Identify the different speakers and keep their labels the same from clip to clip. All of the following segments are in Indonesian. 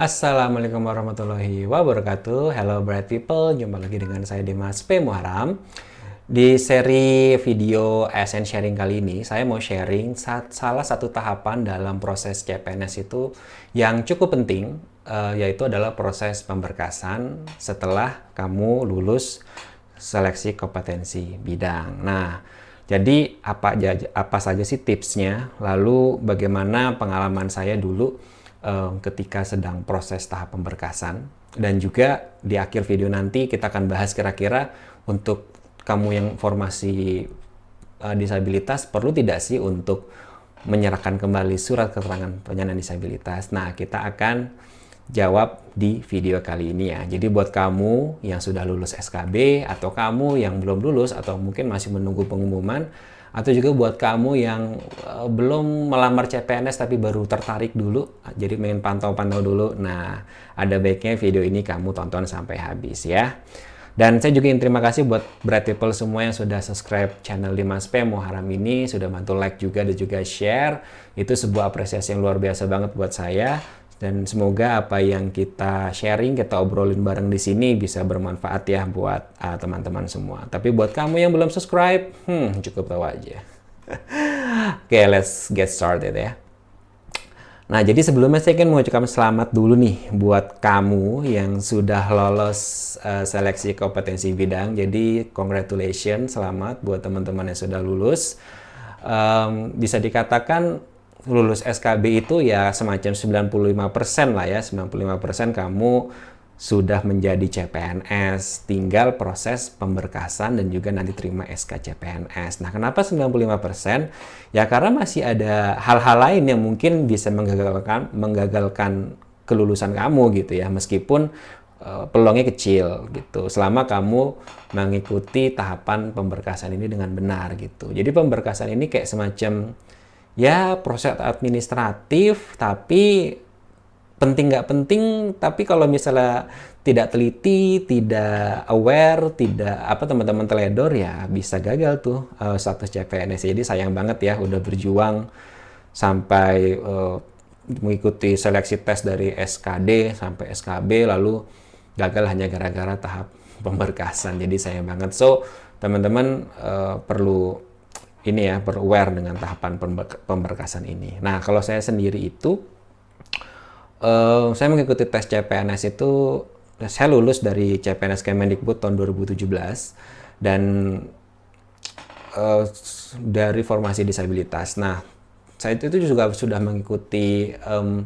Speaker 1: Assalamualaikum warahmatullahi wabarakatuh. Hello bright people, jumpa lagi dengan saya Dimas P. Muharam. Di seri video ASN sharing kali ini, saya mau sharing salah satu tahapan dalam proses CPNS itu yang cukup penting, uh, yaitu adalah proses pemberkasan setelah kamu lulus seleksi kompetensi bidang. Nah, jadi apa apa saja sih tipsnya? Lalu bagaimana pengalaman saya dulu um, ketika sedang proses tahap pemberkasan dan juga di akhir video nanti kita akan bahas kira-kira untuk kamu yang formasi uh, disabilitas perlu tidak sih untuk menyerahkan kembali surat keterangan penyandang disabilitas. Nah, kita akan jawab di video kali ini ya. Jadi buat kamu yang sudah lulus SKB atau kamu yang belum lulus atau mungkin masih menunggu pengumuman atau juga buat kamu yang uh, belum melamar CPNS tapi baru tertarik dulu, jadi main pantau-pantau dulu. Nah, ada baiknya video ini kamu tonton sampai habis ya. Dan saya juga ingin terima kasih buat Bright People semua yang sudah subscribe channel Dimas P Muharam ini, sudah bantu like juga dan juga share. Itu sebuah apresiasi yang luar biasa banget buat saya dan semoga apa yang kita sharing, kita obrolin bareng di sini bisa bermanfaat ya buat uh, teman-teman uh, semua. Tapi buat kamu yang belum subscribe, hmm, cukup tahu aja. Oke, okay, let's get started ya. Nah, jadi sebelumnya saya ingin mengucapkan selamat dulu nih buat kamu yang sudah lolos uh, seleksi kompetensi bidang. Jadi, congratulations, selamat buat teman-teman yang sudah lulus. Um, bisa dikatakan lulus SKB itu ya semacam 95% lah ya, 95% kamu sudah menjadi CPNS, tinggal proses pemberkasan dan juga nanti terima SK CPNS. Nah, kenapa 95%? Ya karena masih ada hal-hal lain yang mungkin bisa menggagalkan menggagalkan kelulusan kamu gitu ya, meskipun uh, peluangnya kecil gitu. Selama kamu mengikuti tahapan pemberkasan ini dengan benar gitu. Jadi pemberkasan ini kayak semacam ya proses administratif tapi penting nggak penting tapi kalau misalnya tidak teliti tidak aware tidak apa teman-teman teledor ya bisa gagal tuh uh, status CPNS jadi sayang banget ya udah berjuang sampai uh, mengikuti seleksi tes dari SKD sampai SKB lalu gagal hanya gara-gara tahap pemberkasan. Jadi sayang banget. So teman-teman uh, perlu ini ya beraware dengan tahapan pemberkasan ini. Nah kalau saya sendiri itu uh, saya mengikuti tes CPNS itu saya lulus dari CPNS Kemendikbud tahun 2017 dan uh, dari formasi disabilitas. Nah saya itu juga sudah mengikuti um,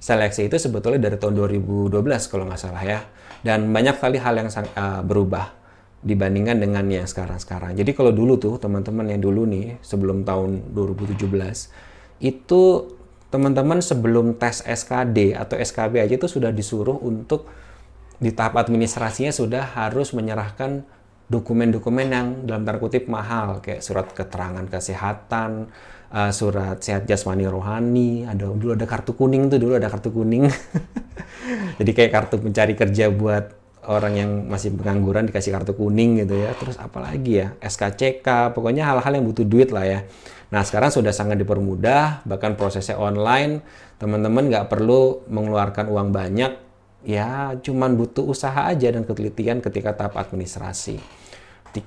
Speaker 1: seleksi itu sebetulnya dari tahun 2012 kalau nggak salah ya. Dan banyak sekali hal yang uh, berubah dibandingkan dengan yang sekarang-sekarang. Jadi kalau dulu tuh teman-teman yang dulu nih sebelum tahun 2017 itu teman-teman sebelum tes SKD atau SKB aja itu sudah disuruh untuk di tahap administrasinya sudah harus menyerahkan dokumen-dokumen yang dalam tanda kutip mahal kayak surat keterangan kesehatan, uh, surat sehat jasmani rohani, ada dulu ada kartu kuning tuh dulu ada kartu kuning. Jadi kayak kartu pencari kerja buat orang yang masih pengangguran dikasih kartu kuning gitu ya. Terus apalagi ya, SKCK, pokoknya hal-hal yang butuh duit lah ya. Nah sekarang sudah sangat dipermudah, bahkan prosesnya online, teman-teman nggak perlu mengeluarkan uang banyak, ya cuman butuh usaha aja dan ketelitian ketika tahap administrasi.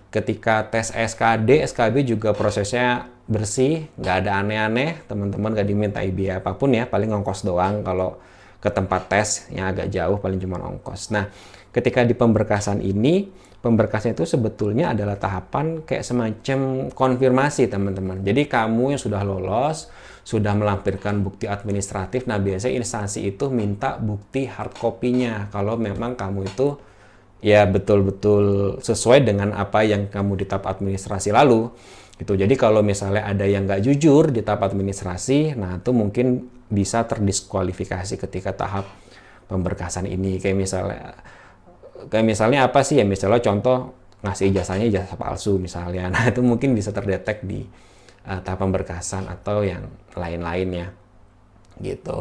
Speaker 1: Ketika tes SKD, SKB juga prosesnya bersih, nggak ada aneh-aneh, teman-teman nggak diminta biaya apa pun ya, paling ongkos doang kalau ke tempat tes yang agak jauh paling cuma ongkos. Nah, ketika di pemberkasan ini, pemberkasan itu sebetulnya adalah tahapan kayak semacam konfirmasi teman-teman. Jadi kamu yang sudah lolos, sudah melampirkan bukti administratif, nah biasanya instansi itu minta bukti hard copy-nya kalau memang kamu itu ya betul-betul sesuai dengan apa yang kamu di tahap administrasi lalu. Gitu. Jadi kalau misalnya ada yang nggak jujur di tahap administrasi, nah itu mungkin bisa terdiskualifikasi ketika tahap pemberkasan ini. Kayak misalnya kayak misalnya apa sih ya misalnya contoh ngasih ijazahnya ijazah palsu misalnya. Nah, itu mungkin bisa terdetek di uh, tahap pemberkasan atau yang lain-lainnya. Gitu.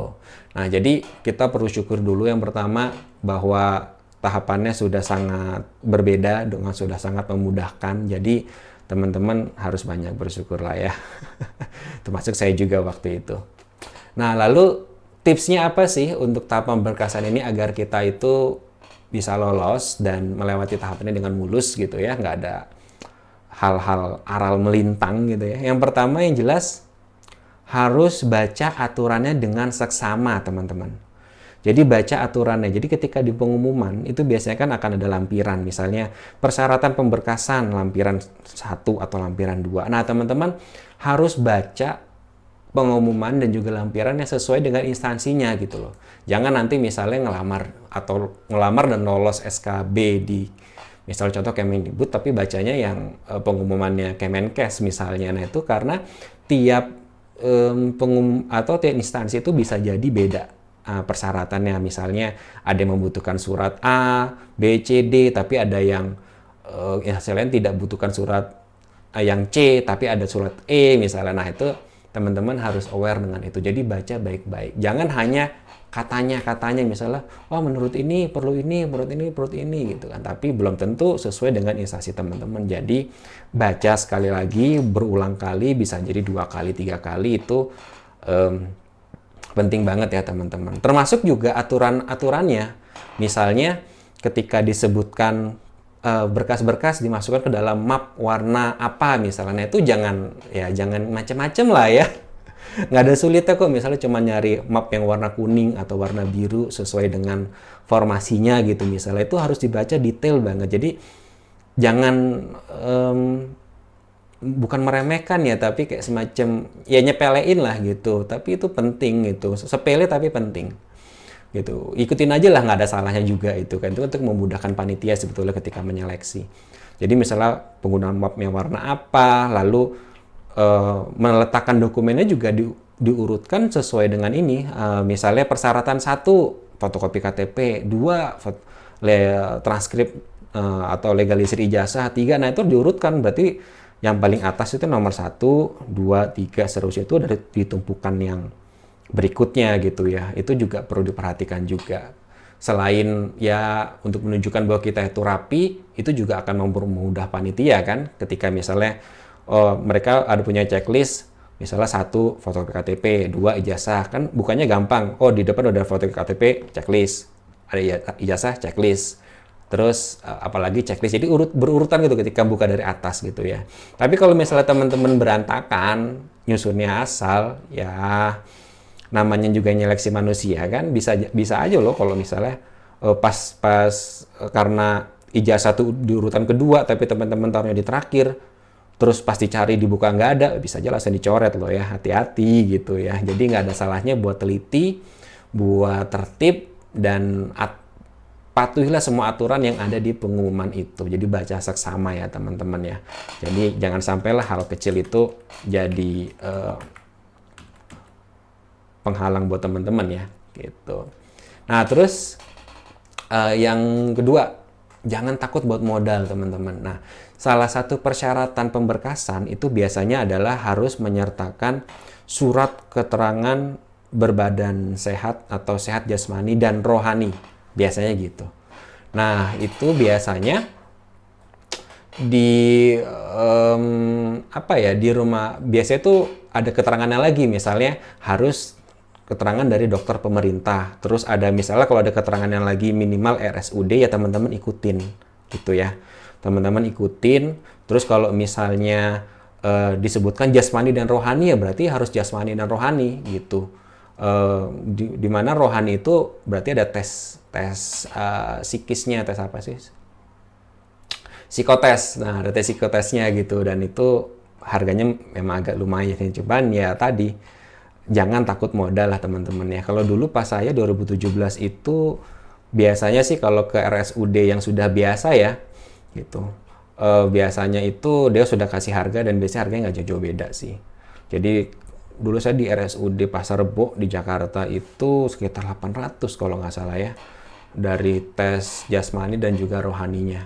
Speaker 1: Nah, jadi kita perlu syukur dulu yang pertama bahwa tahapannya sudah sangat berbeda dengan sudah sangat memudahkan. Jadi teman-teman harus banyak bersyukur lah ya. Termasuk saya juga waktu itu. Nah, lalu tipsnya apa sih untuk tahap pemberkasan ini agar kita itu bisa lolos dan melewati tahap ini dengan mulus gitu ya, nggak ada hal-hal aral melintang gitu ya. Yang pertama yang jelas harus baca aturannya dengan seksama teman-teman. Jadi baca aturannya. Jadi ketika di pengumuman itu biasanya kan akan ada lampiran. Misalnya persyaratan pemberkasan lampiran satu atau lampiran dua. Nah teman-teman harus baca pengumuman dan juga lampiran yang sesuai dengan instansinya gitu loh. Jangan nanti misalnya ngelamar atau ngelamar dan lolos SKB di misal contoh Kemendikbud tapi bacanya yang uh, pengumumannya Kemenkes misalnya. Nah itu karena tiap um, pengum atau tiap instansi itu bisa jadi beda uh, persyaratannya. Misalnya ada yang membutuhkan surat A, B, C, D, tapi ada yang uh, ya lain tidak butuhkan surat yang C, tapi ada surat E misalnya. Nah itu teman-teman harus aware dengan itu. Jadi baca baik-baik. Jangan hanya katanya-katanya misalnya, oh, menurut ini perlu ini, menurut ini perlu ini gitu kan. Tapi belum tentu sesuai dengan instansi teman-teman. Jadi baca sekali lagi, berulang kali, bisa jadi dua kali, tiga kali itu um, penting banget ya teman-teman. Termasuk juga aturan-aturannya. Misalnya ketika disebutkan berkas-berkas dimasukkan ke dalam map warna apa misalnya. Itu jangan ya jangan macam-macam lah ya. Nggak ada sulitnya kok. Misalnya cuma nyari map yang warna kuning atau warna biru sesuai dengan formasinya gitu misalnya. Itu harus dibaca detail banget. Jadi jangan um, bukan meremehkan ya tapi kayak semacam ya nyepelein lah gitu. Tapi itu penting gitu. Sepele tapi penting gitu. Ikutin aja lah nggak ada salahnya juga itu kan. Itu untuk memudahkan panitia sebetulnya ketika menyeleksi. Jadi misalnya penggunaan mapnya warna apa lalu uh, meletakkan dokumennya juga di, diurutkan sesuai dengan ini. Uh, misalnya persyaratan satu fotokopi KTP dua le, transkrip uh, atau legalisir ijazah. Tiga nah itu diurutkan. Berarti yang paling atas itu nomor satu, dua, tiga, seterusnya itu dari ditumpukan yang berikutnya gitu ya. Itu juga perlu diperhatikan juga. Selain ya untuk menunjukkan bahwa kita itu rapi, itu juga akan mempermudah panitia kan. Ketika misalnya oh, mereka ada punya checklist, misalnya satu foto KTP, dua ijazah kan bukannya gampang. Oh di depan udah foto KTP, checklist, ada ijazah, checklist terus uh, apalagi checklist jadi urut berurutan gitu ketika buka dari atas gitu ya tapi kalau misalnya teman-teman berantakan nyusunnya asal ya namanya juga nyeleksi manusia kan bisa bisa aja loh kalau misalnya uh, pas pas uh, karena ijazah tuh di urutan kedua tapi teman-teman taruhnya di terakhir terus pasti cari dibuka nggak ada bisa aja langsung dicoret loh ya hati-hati gitu ya jadi nggak ada salahnya buat teliti buat tertib dan at patuhilah semua aturan yang ada di pengumuman itu. Jadi baca seksama ya teman-teman ya. Jadi jangan sampailah hal kecil itu jadi uh, penghalang buat teman-teman ya gitu. Nah terus uh, yang kedua jangan takut buat modal teman-teman. Nah salah satu persyaratan pemberkasan itu biasanya adalah harus menyertakan surat keterangan berbadan sehat atau sehat jasmani dan rohani biasanya gitu. Nah itu biasanya di um, apa ya di rumah biasanya itu ada keterangannya lagi misalnya harus keterangan dari dokter pemerintah. Terus ada misalnya kalau ada keterangan yang lagi minimal RSUD ya teman-teman ikutin gitu ya. Teman-teman ikutin. Terus kalau misalnya uh, disebutkan jasmani dan rohani ya berarti harus jasmani dan rohani gitu. Uh, di, di mana rohani itu berarti ada tes tes uh, psikisnya tes apa sih? Psikotes. Nah ada tes psikotesnya gitu. Dan itu harganya memang agak lumayan. Cuman ya tadi jangan takut modal lah teman-teman ya. Kalau dulu pas saya 2017 itu biasanya sih kalau ke RSUD yang sudah biasa ya gitu. Uh, biasanya itu dia sudah kasih harga dan biasanya harganya nggak jauh-jauh beda sih. Jadi dulu saya di RSUD Pasar Rebo di Jakarta itu sekitar 800 kalau nggak salah ya dari tes jasmani dan juga rohaninya.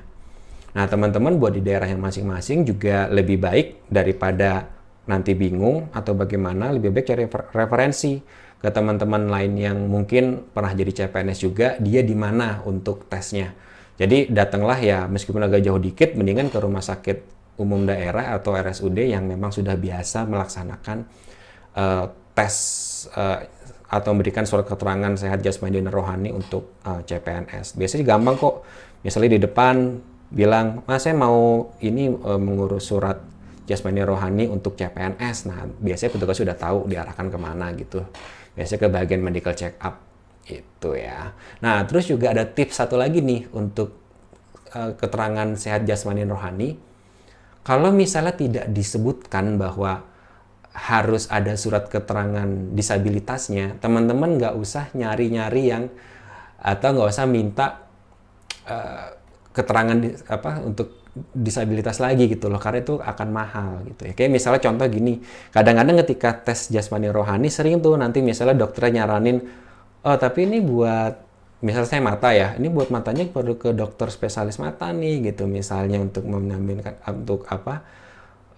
Speaker 1: Nah, teman-teman buat di daerah yang masing-masing juga lebih baik daripada nanti bingung atau bagaimana, lebih baik cari referensi ke teman-teman lain yang mungkin pernah jadi CPNS juga, dia di mana untuk tesnya. Jadi datanglah ya meskipun agak jauh dikit, mendingan ke rumah sakit umum daerah atau RSUD yang memang sudah biasa melaksanakan uh, tes uh, atau memberikan surat keterangan sehat jasmani dan rohani untuk uh, CPNS. Biasanya gampang kok. Misalnya di depan bilang, "Mas, saya mau ini uh, mengurus surat jasmani rohani untuk CPNS." Nah, biasanya petugas sudah tahu diarahkan ke mana gitu. Biasanya ke bagian medical check up itu ya. Nah, terus juga ada tips satu lagi nih untuk uh, keterangan sehat jasmani rohani. Kalau misalnya tidak disebutkan bahwa harus ada surat keterangan disabilitasnya, teman-teman nggak usah nyari-nyari yang atau nggak usah minta uh, keterangan apa untuk disabilitas lagi gitu loh karena itu akan mahal gitu ya kayak misalnya contoh gini kadang-kadang ketika tes jasmani rohani sering tuh nanti misalnya dokternya nyaranin oh tapi ini buat misalnya saya mata ya ini buat matanya perlu ke dokter spesialis mata nih gitu misalnya untuk mengambil untuk apa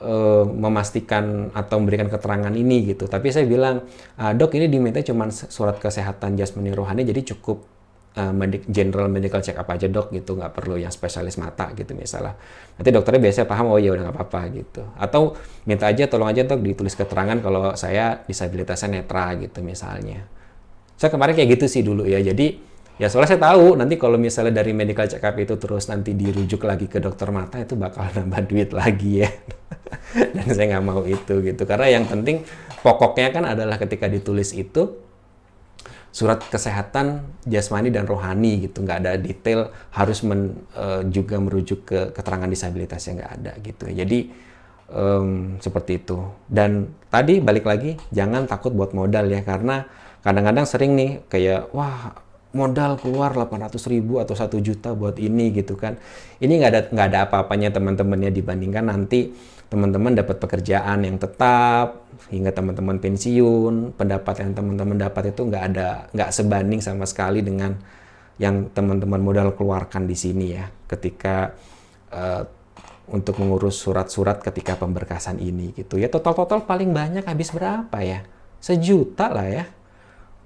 Speaker 1: uh, memastikan atau memberikan keterangan ini gitu. Tapi saya bilang, uh, dok ini diminta cuma surat kesehatan jasmani rohani, jadi cukup uh, general medical check up aja dok gitu, nggak perlu yang spesialis mata gitu misalnya. Nanti dokternya biasanya paham, oh ya udah nggak apa-apa gitu. Atau minta aja, tolong aja dok ditulis keterangan kalau saya disabilitasnya netra gitu misalnya. Saya kemarin kayak gitu sih dulu ya, jadi Ya soalnya saya tahu nanti kalau misalnya dari medical check up itu terus nanti dirujuk lagi ke dokter mata itu bakal nambah duit lagi ya. Dan saya nggak mau itu gitu. Karena yang penting pokoknya kan adalah ketika ditulis itu surat kesehatan jasmani dan rohani gitu. Nggak ada detail harus men, uh, juga merujuk ke keterangan disabilitas yang nggak ada gitu jadi um, seperti itu. Dan tadi balik lagi jangan takut buat modal ya karena kadang-kadang sering nih kayak wah modal keluar 800 ribu atau satu juta buat ini gitu kan. Ini nggak ada nggak ada apa-apanya teman-temannya dibandingkan nanti teman-teman dapat pekerjaan yang tetap hingga teman-teman pensiun. Pendapat yang teman-teman dapat itu nggak ada nggak sebanding sama sekali dengan yang teman-teman modal keluarkan di sini ya. Ketika uh, untuk mengurus surat-surat ketika pemberkasan ini gitu ya. Total-total paling banyak habis berapa ya? Sejuta lah ya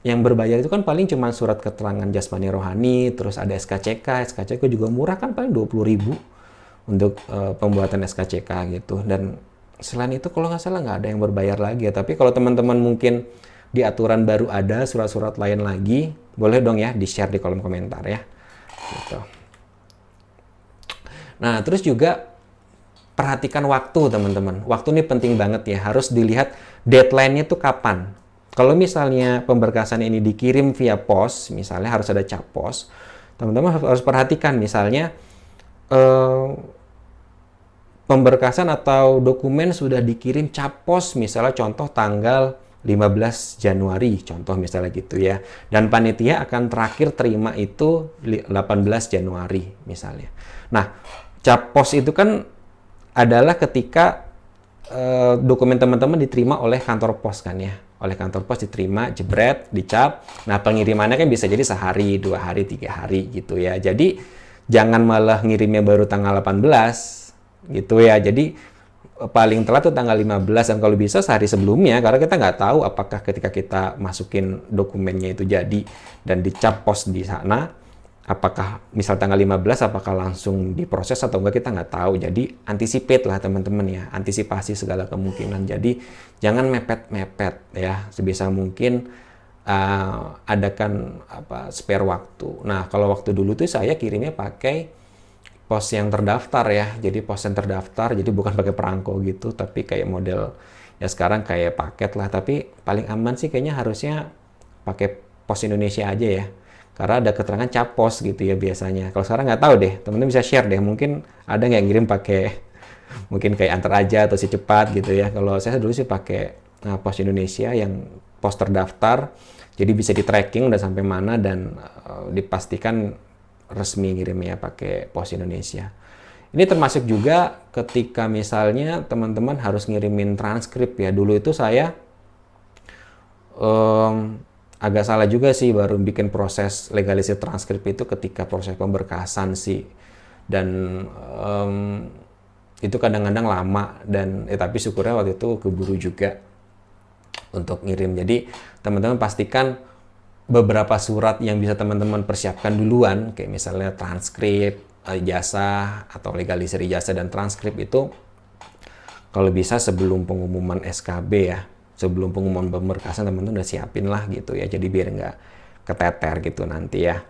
Speaker 1: yang berbayar itu kan paling cuma surat keterangan jasmani rohani, terus ada SKCK, SKCK juga murah kan paling 20 ribu untuk uh, pembuatan SKCK gitu. Dan selain itu kalau nggak salah nggak ada yang berbayar lagi ya. Tapi kalau teman-teman mungkin di aturan baru ada surat-surat lain lagi, boleh dong ya di-share di kolom komentar ya. Gitu. Nah, terus juga perhatikan waktu teman-teman. Waktu ini penting banget ya. Harus dilihat deadline-nya tuh kapan kalau misalnya pemberkasan ini dikirim via pos, misalnya harus ada cap pos, teman-teman harus perhatikan misalnya eh, pemberkasan atau dokumen sudah dikirim cap pos, misalnya contoh tanggal 15 Januari, contoh misalnya gitu ya. Dan panitia akan terakhir terima itu 18 Januari misalnya. Nah, cap pos itu kan adalah ketika eh, dokumen teman-teman diterima oleh kantor pos kan ya oleh kantor pos diterima, jebret, dicap. Nah pengirimannya kan bisa jadi sehari, dua hari, tiga hari gitu ya. Jadi jangan malah ngirimnya baru tanggal 18 gitu ya. Jadi paling telat tuh tanggal 15 dan kalau bisa sehari sebelumnya karena kita nggak tahu apakah ketika kita masukin dokumennya itu jadi dan dicap pos di sana apakah misal tanggal 15 apakah langsung diproses atau enggak kita nggak tahu. Jadi anticipate lah teman-teman ya antisipasi segala kemungkinan. Jadi jangan mepet-mepet ya sebisa mungkin uh, adakan apa spare waktu. Nah kalau waktu dulu tuh saya kirimnya pakai pos yang terdaftar ya. Jadi pos yang terdaftar jadi bukan pakai perangko gitu tapi kayak model ya sekarang kayak paket lah. Tapi paling aman sih kayaknya harusnya pakai pos Indonesia aja ya karena ada keterangan capos gitu ya biasanya. Kalau sekarang nggak tahu deh, teman-teman bisa share deh. Mungkin ada yang ngirim pakai mungkin kayak antar aja atau si cepat gitu ya. Kalau saya dulu sih pakai nah, pos Indonesia yang pos terdaftar, jadi bisa di tracking udah sampai mana dan uh, dipastikan resmi ngirimnya pakai pos Indonesia. Ini termasuk juga ketika misalnya teman-teman harus ngirimin transkrip ya. Dulu itu saya um, agak salah juga sih baru bikin proses legalisasi transkrip itu ketika proses pemberkasan sih. Dan um, itu kadang-kadang lama dan eh, tapi syukurnya waktu itu keburu juga untuk ngirim. Jadi teman-teman pastikan beberapa surat yang bisa teman-teman persiapkan duluan kayak misalnya transkrip ijazah atau legalisasi ijazah dan transkrip itu kalau bisa sebelum pengumuman SKB ya sebelum pengumuman pemberkasan teman-teman udah siapin lah gitu ya jadi biar nggak keteter gitu nanti ya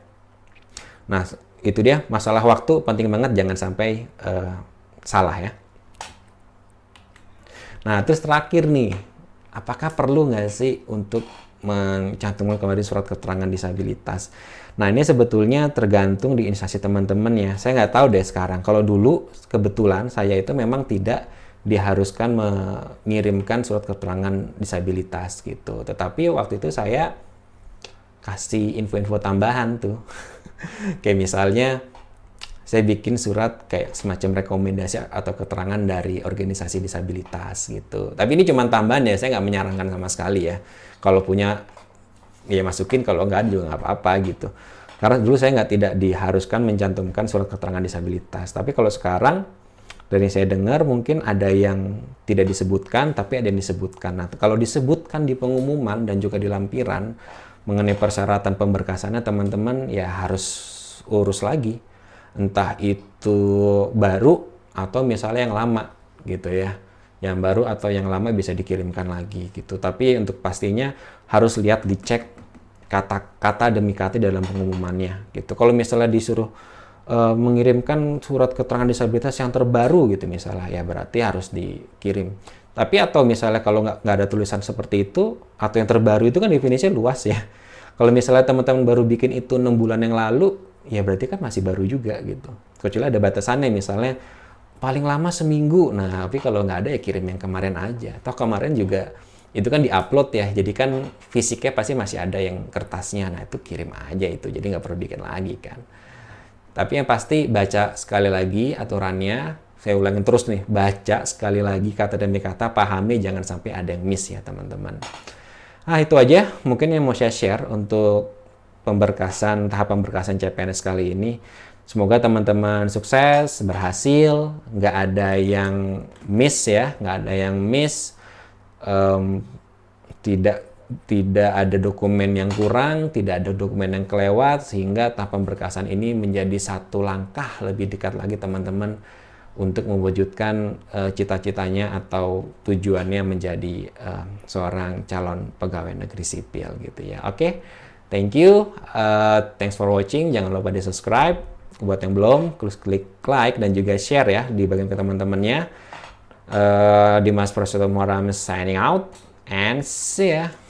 Speaker 1: nah itu dia masalah waktu penting banget jangan sampai uh, salah ya nah terus terakhir nih apakah perlu nggak sih untuk mencantumkan kembali surat keterangan disabilitas. Nah ini sebetulnya tergantung di instansi teman-teman ya. Saya nggak tahu deh sekarang. Kalau dulu kebetulan saya itu memang tidak diharuskan mengirimkan surat keterangan disabilitas gitu. Tetapi waktu itu saya kasih info-info tambahan tuh. kayak misalnya saya bikin surat kayak semacam rekomendasi atau keterangan dari organisasi disabilitas gitu. Tapi ini cuma tambahan ya, saya nggak menyarankan sama sekali ya. Kalau punya ya masukin, kalau nggak juga nggak apa-apa gitu. Karena dulu saya nggak tidak diharuskan mencantumkan surat keterangan disabilitas. Tapi kalau sekarang dari saya dengar mungkin ada yang tidak disebutkan tapi ada yang disebutkan. Nah, kalau disebutkan di pengumuman dan juga di lampiran mengenai persyaratan pemberkasannya teman-teman ya harus urus lagi. Entah itu baru atau misalnya yang lama gitu ya. Yang baru atau yang lama bisa dikirimkan lagi gitu. Tapi untuk pastinya harus lihat dicek kata-kata demi kata dalam pengumumannya gitu. Kalau misalnya disuruh uh, mengirimkan surat keterangan disabilitas yang terbaru gitu misalnya. Ya berarti harus dikirim. Tapi atau misalnya kalau nggak ada tulisan seperti itu atau yang terbaru itu kan definisinya luas ya. Kalau misalnya teman-teman baru bikin itu enam bulan yang lalu ya berarti kan masih baru juga gitu. Kecuali ada batasannya misalnya paling lama seminggu. Nah tapi kalau nggak ada ya kirim yang kemarin aja. Toh kemarin juga itu kan diupload ya. Jadi kan fisiknya pasti masih ada yang kertasnya. Nah itu kirim aja itu. Jadi nggak perlu bikin lagi kan tapi yang pasti baca sekali lagi aturannya. Saya ulangin terus nih, baca sekali lagi kata demi kata, pahami jangan sampai ada yang miss ya teman-teman. Nah itu aja mungkin yang mau saya share untuk pemberkasan, tahap pemberkasan CPNS kali ini. Semoga teman-teman sukses, berhasil, nggak ada yang miss ya, nggak ada yang miss, um, tidak tidak ada dokumen yang kurang, tidak ada dokumen yang kelewat, sehingga tahap pemberkasan ini menjadi satu langkah lebih dekat lagi teman-teman untuk mewujudkan uh, cita-citanya atau tujuannya menjadi uh, seorang calon pegawai negeri sipil gitu ya. Oke, okay? thank you, uh, thanks for watching. Jangan lupa di subscribe. Buat yang belum, klik like dan juga share ya di bagian ke teman-temannya. Uh, Dimas Prasetyo Muharam signing out and see ya.